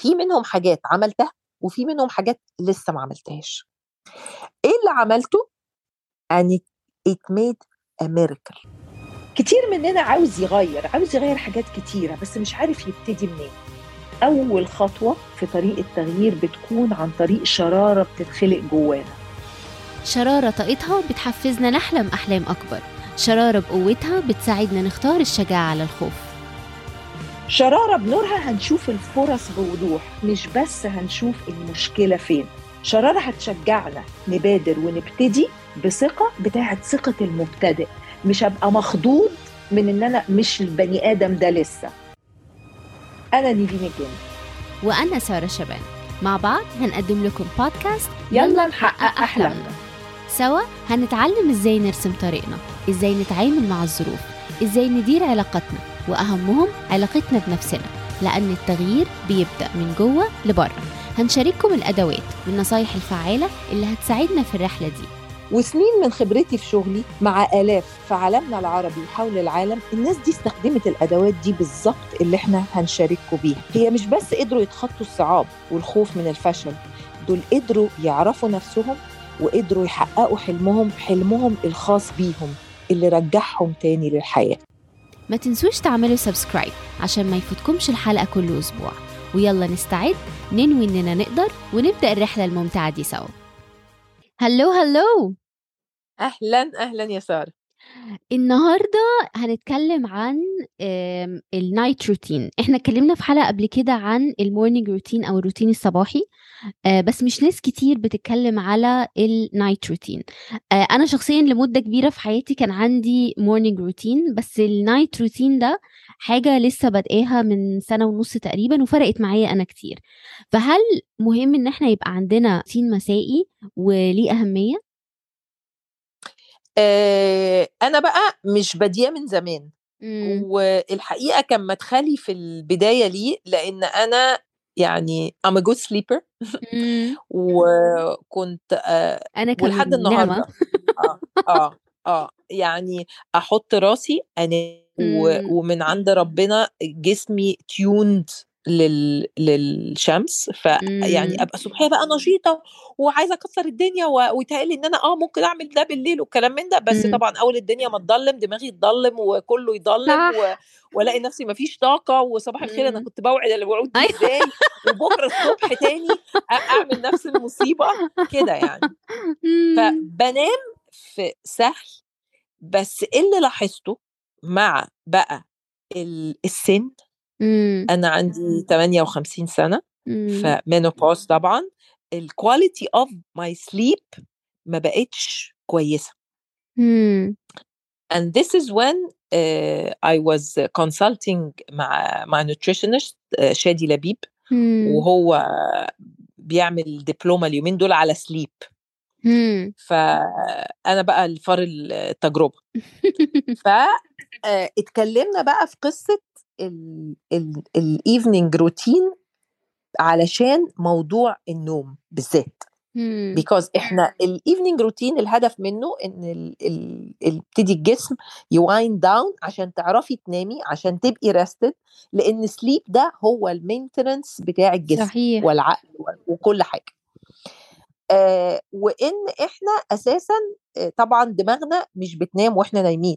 في منهم حاجات عملتها وفي منهم حاجات لسه ما عملتهاش. إيه اللي عملته؟ It made a miracle. كتير مننا عاوز يغير عاوز يغير حاجات كتيرة بس مش عارف يبتدي منين. أول خطوة في طريق التغيير بتكون عن طريق شرارة بتتخلق جوانا. شرارة طاقتها بتحفزنا نحلم أحلام أكبر. شرارة بقوتها بتساعدنا نختار الشجاعة على الخوف. شرارة بنورها هنشوف الفرص بوضوح مش بس هنشوف المشكلة فين. شرارة هتشجعنا نبادر ونبتدي بثقة بتاعت ثقة المبتدئ. مش هبقى مخضوض من إن أنا مش البني آدم ده لسه. أنا نيفين الجن وأنا سارة شبان. مع بعض هنقدم لكم بودكاست يلا نحقق أحلامنا. سوا هنتعلم إزاي نرسم طريقنا إزاي نتعامل مع الظروف إزاي ندير علاقاتنا. وأهمهم علاقتنا بنفسنا لأن التغيير بيبدأ من جوه لبره. هنشارككم الأدوات والنصايح الفعالة اللي هتساعدنا في الرحلة دي. وسنين من خبرتي في شغلي مع آلاف في عالمنا العربي وحول العالم الناس دي استخدمت الأدوات دي بالظبط اللي إحنا هنشارككم بيها. هي مش بس قدروا يتخطوا الصعاب والخوف من الفشل دول قدروا يعرفوا نفسهم وقدروا يحققوا حلمهم حلمهم الخاص بيهم اللي رجعهم تاني للحياة. ما تنسوش تعملوا subscribe عشان ما يفوتكمش الحلقة كل أسبوع. ويلا نستعد ننوي إننا نقدر ونبدأ الرحلة الممتعة دي سوا. هلو هلو! أهلا أهلا يا سارة. النهارده هنتكلم عن ال night routine إحنا اتكلمنا في حلقة قبل كده عن ال morning routine أو الروتين الصباحي. بس مش ناس كتير بتتكلم على ال night routine آه، أنا شخصيا لمدة كبيرة في حياتي كان عندي morning routine بس ال night routine ده حاجة لسه بادئاها من سنة ونص تقريبا وفرقت معايا أنا كتير. فهل مهم إن إحنا يبقى عندنا روتين مسائي وليه أهمية؟ آه أنا بقى مش بادية من زمان. مم. والحقيقة كان مدخلي في البداية ليه لأن أنا يعني I'm a good sleeper مم. وكنت آه أنا كمان ولحد. النهارده آه آه آه يعني أحط راسي انام و- مم. ومن عند ربنا جسمي تيوند لل... للشمس فيعني مم. أبقى صبحية بقى نشيطة وعايزة أكسر الدنيا و- ويتهيألي إن أنا آه ممكن أعمل ده بالليل والكلام من ده بس مم. طبعا أول الدنيا ما تضلم دماغي تضلم وكله يضلم. و... وألاقي نفسي ما فيش طاقة وصباح الخير أنا مم. كنت بوعد الوعود دي أيوة. إزاي وبكرة الصبح تاني أعمل نفس المصيبة كده يعني مم. فبنام في سهل بس اللي لاحظته مع بقى ال- السن مم. أنا عندي 58 سنة. ف menopause طبعا ال quality of my sleep ما بقتش كويسة مم. and this is when uh, I was consulting مع مع nutritionist uh, شادي لبيب مم. وهو بيعمل دبلومه اليومين دول على sleep مم. فانا بقى الفار التجربة فاتكلمنا بقى في قصة ال evening routine علشان موضوع النوم بالذات. because إحنا ال evening routine الهدف منه إن ال- ال- ال- يبتدي الجسم ي wind down عشان تعرفي تنامي عشان تبقي rested لأن sleep ده هو ال maintenance بتاع الجسم صحيح. والعقل وكل حاجة. آه وإن إحنا أساسا آه، طبعا دماغنا مش بتنام وإحنا نايمين.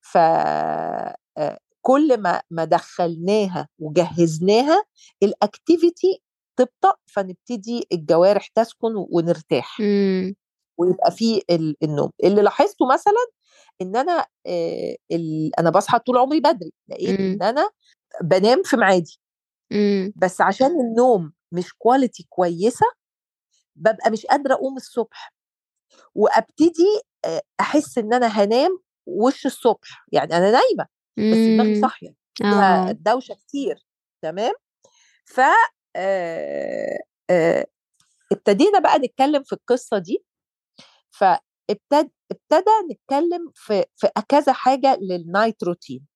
ف آه، كل ما ما دخلناها وجهزناها ال activity تبطأ فنبتدي الجوارح تسكن ونرتاح مم. ويبقى فيه ال- النوم اللي لاحظته مثلا إن أنا آه، أنا بصحى طول عمري بدري لقيت مم. إن أنا بنام في ميعادي مم. بس عشان النوم مش quality كويسة ببقى مش قادرة أقوم الصبح وأبتدي أحس إن أنا هنام وش الصبح يعني أنا نايمة بس دماغي مم. صاحية فيها آه. دوشة كتير تمام؟ ف آه، آه، ابتدينا بقى نتكلم في القصة دي فابتدى ابتدى نتكلم في في كذا حاجة للنايت روتين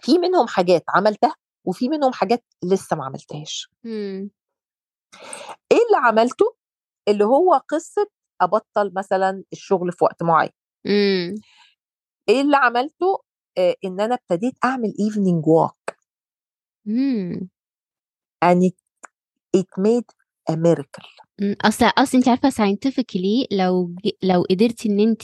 في منهم حاجات عملتها وفي منهم حاجات لسه ما عملتهاش. مم. إيه اللي عملته؟ اللي هو قصة أبطل مثلا الشغل في وقت معين. مم. إيه اللي عملته؟ آه إن أنا ابتديت أعمل ايفنينج ووك and it, it made a miracle. أصل أصل انت عارفة scientifically لو لو قدرتي إن انت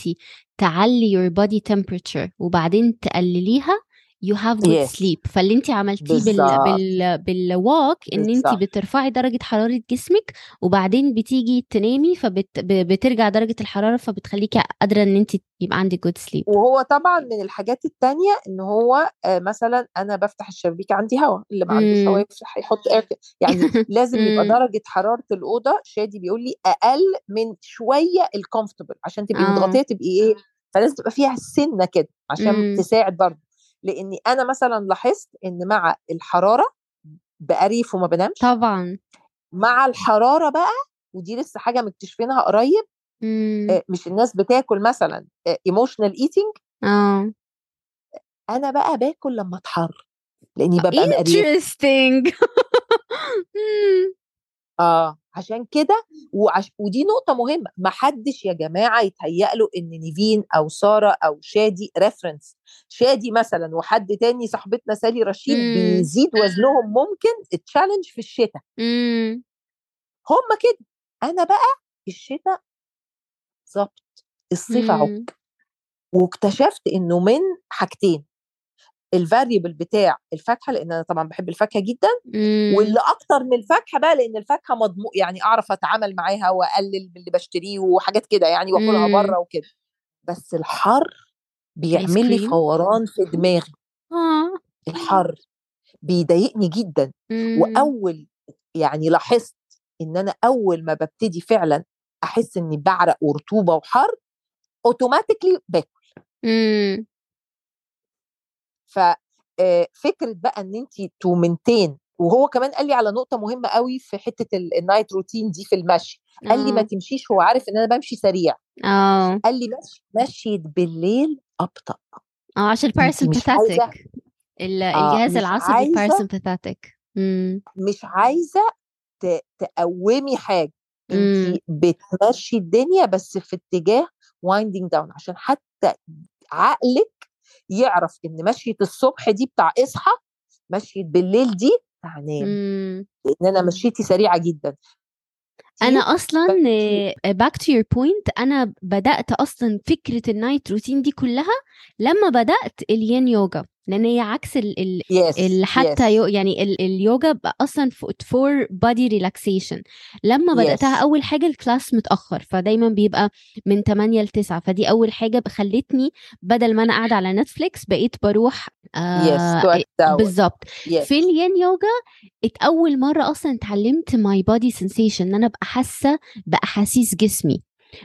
تعلي your body temperature وبعدين تقلليها you have good Yes. sleep فاللي انت عملتيه بال. بال بالوالك ان انت. بترفعي درجة حرارة جسمك وبعدين بتيجي تنامي فبترجع درجة الحرارة فبتخليكي قادرة ان انت يبقى عندك good sleep وهو طبعا من الحاجات التانية إن هو آه، مثلا أنا بفتح الشبابيك عندي هواء اللي ما عندوش. هواء يفتح يحط اير يعني لازم يبقى مم. درجة حرارة الأوضة شادي بيقول لي أقل من شوية الكومفورتبل عشان تبقي آه. متغطية تبقي إيه فلازم تبقى فيها السنة كده عشان مم. تساعد برضه لأني أنا مثلا لاحظت إن مع الحرارة بقريف وما بنامش طبعا مع الحرارة بقى ودي لسه حاجة مكتشفينها قريب مم. آه، مش الناس بتاكل مثلا emotional eating آه أنا بقى باكل لما أحرر لإني ببقى مقريف. آه عشان كده وعش... ودي نقطة مهمة ما حدش يا جماعة يتهيأ له إن نيفين أو سارة أو شادي reference شادي مثلا وحد تاني صاحبتنا سالي رشيد مم. بيزيد وزنهم ممكن ال challenge في الشتاء مم. هم كده أنا بقى الشتاء ظبط الصيف. عك واكتشفت إنه من حاجتين ال variable بتاع الفاكهة لأن أنا طبعا بحب الفاكهة جدا مم. واللي أكتر من الفاكهة بقى لأن الفاكهة مضمون يعني أعرف أتعامل معاها وأقلل من اللي بشتريه وحاجات كده يعني وآكلها. بره وكده بس الحر بيعمل لي؟ فوران في دماغي آه الحر بيضايقني جدا مم. وأول يعني لاحظت إن أنا أول ما ببتدي فعلا أحس إني بعرق ورطوبة وحر automatically باكل مم. ففكره بقى إن انت to maintain وهو كمان قال لي على نقطة مهمة قوي في حتة ال- ال night routine دي في المشي قال لي ما آه. تمشيش هو عارف إن أنا بمشي سريع. آه. قال لي مشي مشيت بالليل أبطأ. آه عشان ال parasympathetic الجهاز العصبي عايزة- ال parasympathetic مم. مش عايزة ت- تقومي حاجة مم. انت بتمشي الدنيا بس في اتجاه winding down عشان حتى عقلك يعرف إن مشية الصبح دي بتاع إصحى مشية بالليل دي بتاع نام مم. لأن أنا مشيتي سريعة جدا. أنا أصلا back to your point أنا بدأت أصلا فكرة ال night routine دي كلها لما بدأت ال yin yoga لأن هي عكس ال ال ال حتى you يعني ال اليوجا أصلا for body relaxation لما بدأتها Yes. أول حاجة ال class متأخر فدايما بيبقى من 8 ل 9 فدي أول حاجة خلتني بدل ما أنا قاعدة على نتفليكس بقيت بروح act out بالظبط. yes في ال yin yoga اول مرة أصلا اتعلمت my body سensation إن أنا أبقى حاسة بأحاسيس جسمي.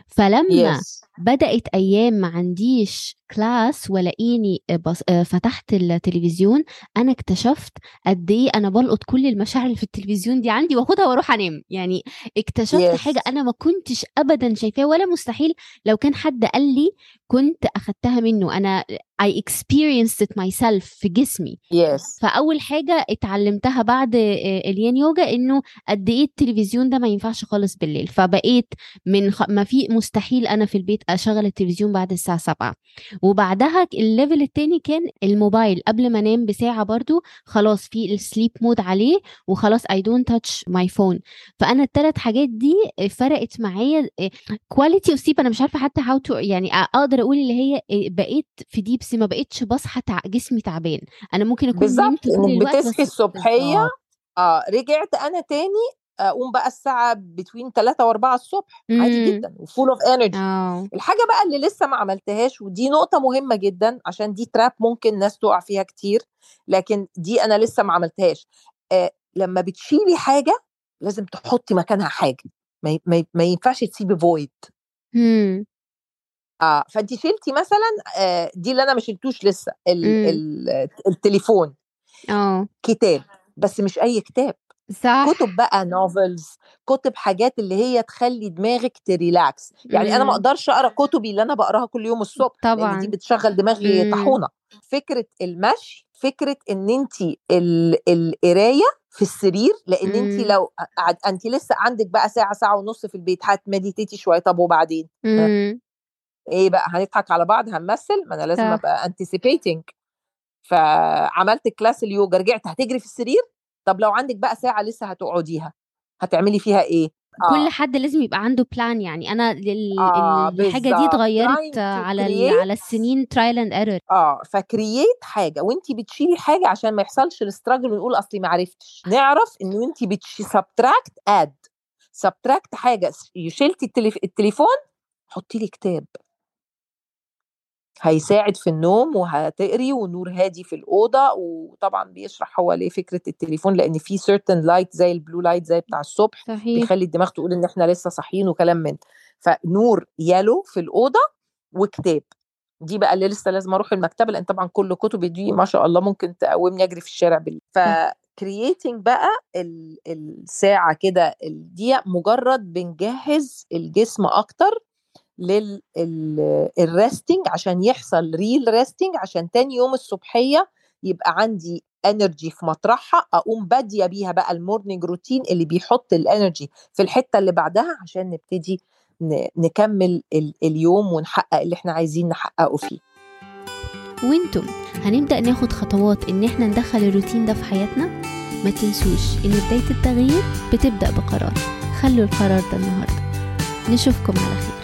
فلما yes بدأت أيام ما عنديش class ولاقيني. آه، فتحت التلفزيون أنا اكتشفت قد إيه أنا بلقط كل المشاعر اللي في التلفزيون دي عندي وآخدها وأروح أنام يعني اكتشفت Yes. حاجة أنا ما كنتش ابدا شايفاها ولا مستحيل لو كان حد قال لي كنت أخدتها منه أنا I experienced it myself في جسمي yes فأول حاجة اتعلمتها بعد آه، ال yin yoga إنه قد إيه التلفزيون ده ما ينفعش خالص بالليل فبقيت من خ... ما في مستحيل أنا في البيت أشغل التلفزيون بعد الساعة 7 وبعدها ال level التاني كان الموبايل. قبل ما أنام بساعة برضو خلاص في ال sleep mode عليه وخلاص I don't touch my phone. فأنا الثلاث حاجات دي فرقت معايا quality of sleep أنا مش عارفة حتى how to يعني أقدر أقول اللي هي بقيت في depths ما بقتش بصحى تع... جسمي تعبان. أنا ممكن أكون بالظبط بتصحي الصبحية. بالظبط. آه رجعت أنا تاني أقوم بقى الساعة between 3 و4 الصبح عادي مم. جدا و full of energy الحاجة بقى اللي لسه ما عملتهاش ودي نقطة مهمة جدا عشان دي trap ممكن ناس تقع فيها كتير لكن دي أنا لسه ما عملتهاش. آه لما بتشيلي حاجة لازم تحطي مكانها حاجة. ما, ي- ما, ينفعش تسيبي void مم. آه فانت شلتي مثلا آه دي اللي أنا ما شلتوش لسه ال مم. ال التليفون. آه. كتاب بس مش أي كتاب. صح. كتب بقى novels كتب حاجات اللي هي تخلي دماغك ت relax يعني أنا ما مم. أقدرش أقرأ كتبي اللي أنا بقراها كل يوم الصبح لأن طبعا. دي بتشغل دماغي مم. طاحونة. فكرة المشي فكرة إن انت القراية في السرير لأن انت مم. لو انت لسه عندك بقى ساعة ساعة ونص في البيت هت meditate ي شوية. طب وبعدين؟ مم. إيه بقى؟ هنضحك على بعض هنمثل؟ ما أنا لازم صح. أبقى anticipating فعملت class ال yoga رجعت هتجري في السرير؟ طب لو عندك بقى ساعة لسه هتقعديها هتعملي فيها إيه؟ كل حد لازم يبقى عنده plan يعني. أنا لل... آه، الحاجة دي. اتغيرت على ال... على السنين trial and error آه ف create حاجة. وانت بتشيلي حاجة عشان ما يحصلش ال struggle ونقول أصلي ما عرفتش. نعرف إن انت بتشي subtract add subtract حاجة. شلتي التليف... التليفون حطي لي كتاب. هيساعد في النوم وهتقري ونور هادي في الأوضة وطبعا بيشرح هو ليه فكرة التليفون لأن في certain light زي ال blue light زي بتاع الصبح صحيح. بيخلي الدماغ تقول إن إحنا لسه صاحيين وكلام من فنور yellow في الأوضة وكتاب. دي بقى اللي لسه لازم أروح المكتبة لأن طبعا كل كتب دي ما شاء الله ممكن تقومني أجري في الشارع بالليل ف creating بقى ال- الساعة كده دي مجرد بنجهز الجسم أكتر لل resting عشان يحصل real resting عشان تاني يوم الصبحية يبقى عندي energy في مطرحها أقوم بادية بيها بقى ال morning routine اللي بيحط ال energy في الحتة اللي بعدها عشان نبتدي نكمل ال- اليوم ونحقق اللي إحنا عايزين نحققه فيه. وأنتم هنبدأ ناخد خطوات إن إحنا ندخل الروتين ده في حياتنا؟ ما تنسوش إن بداية التغيير بتبدأ بقرار. خلوا القرار ده النهاردة. نشوفكم على خير.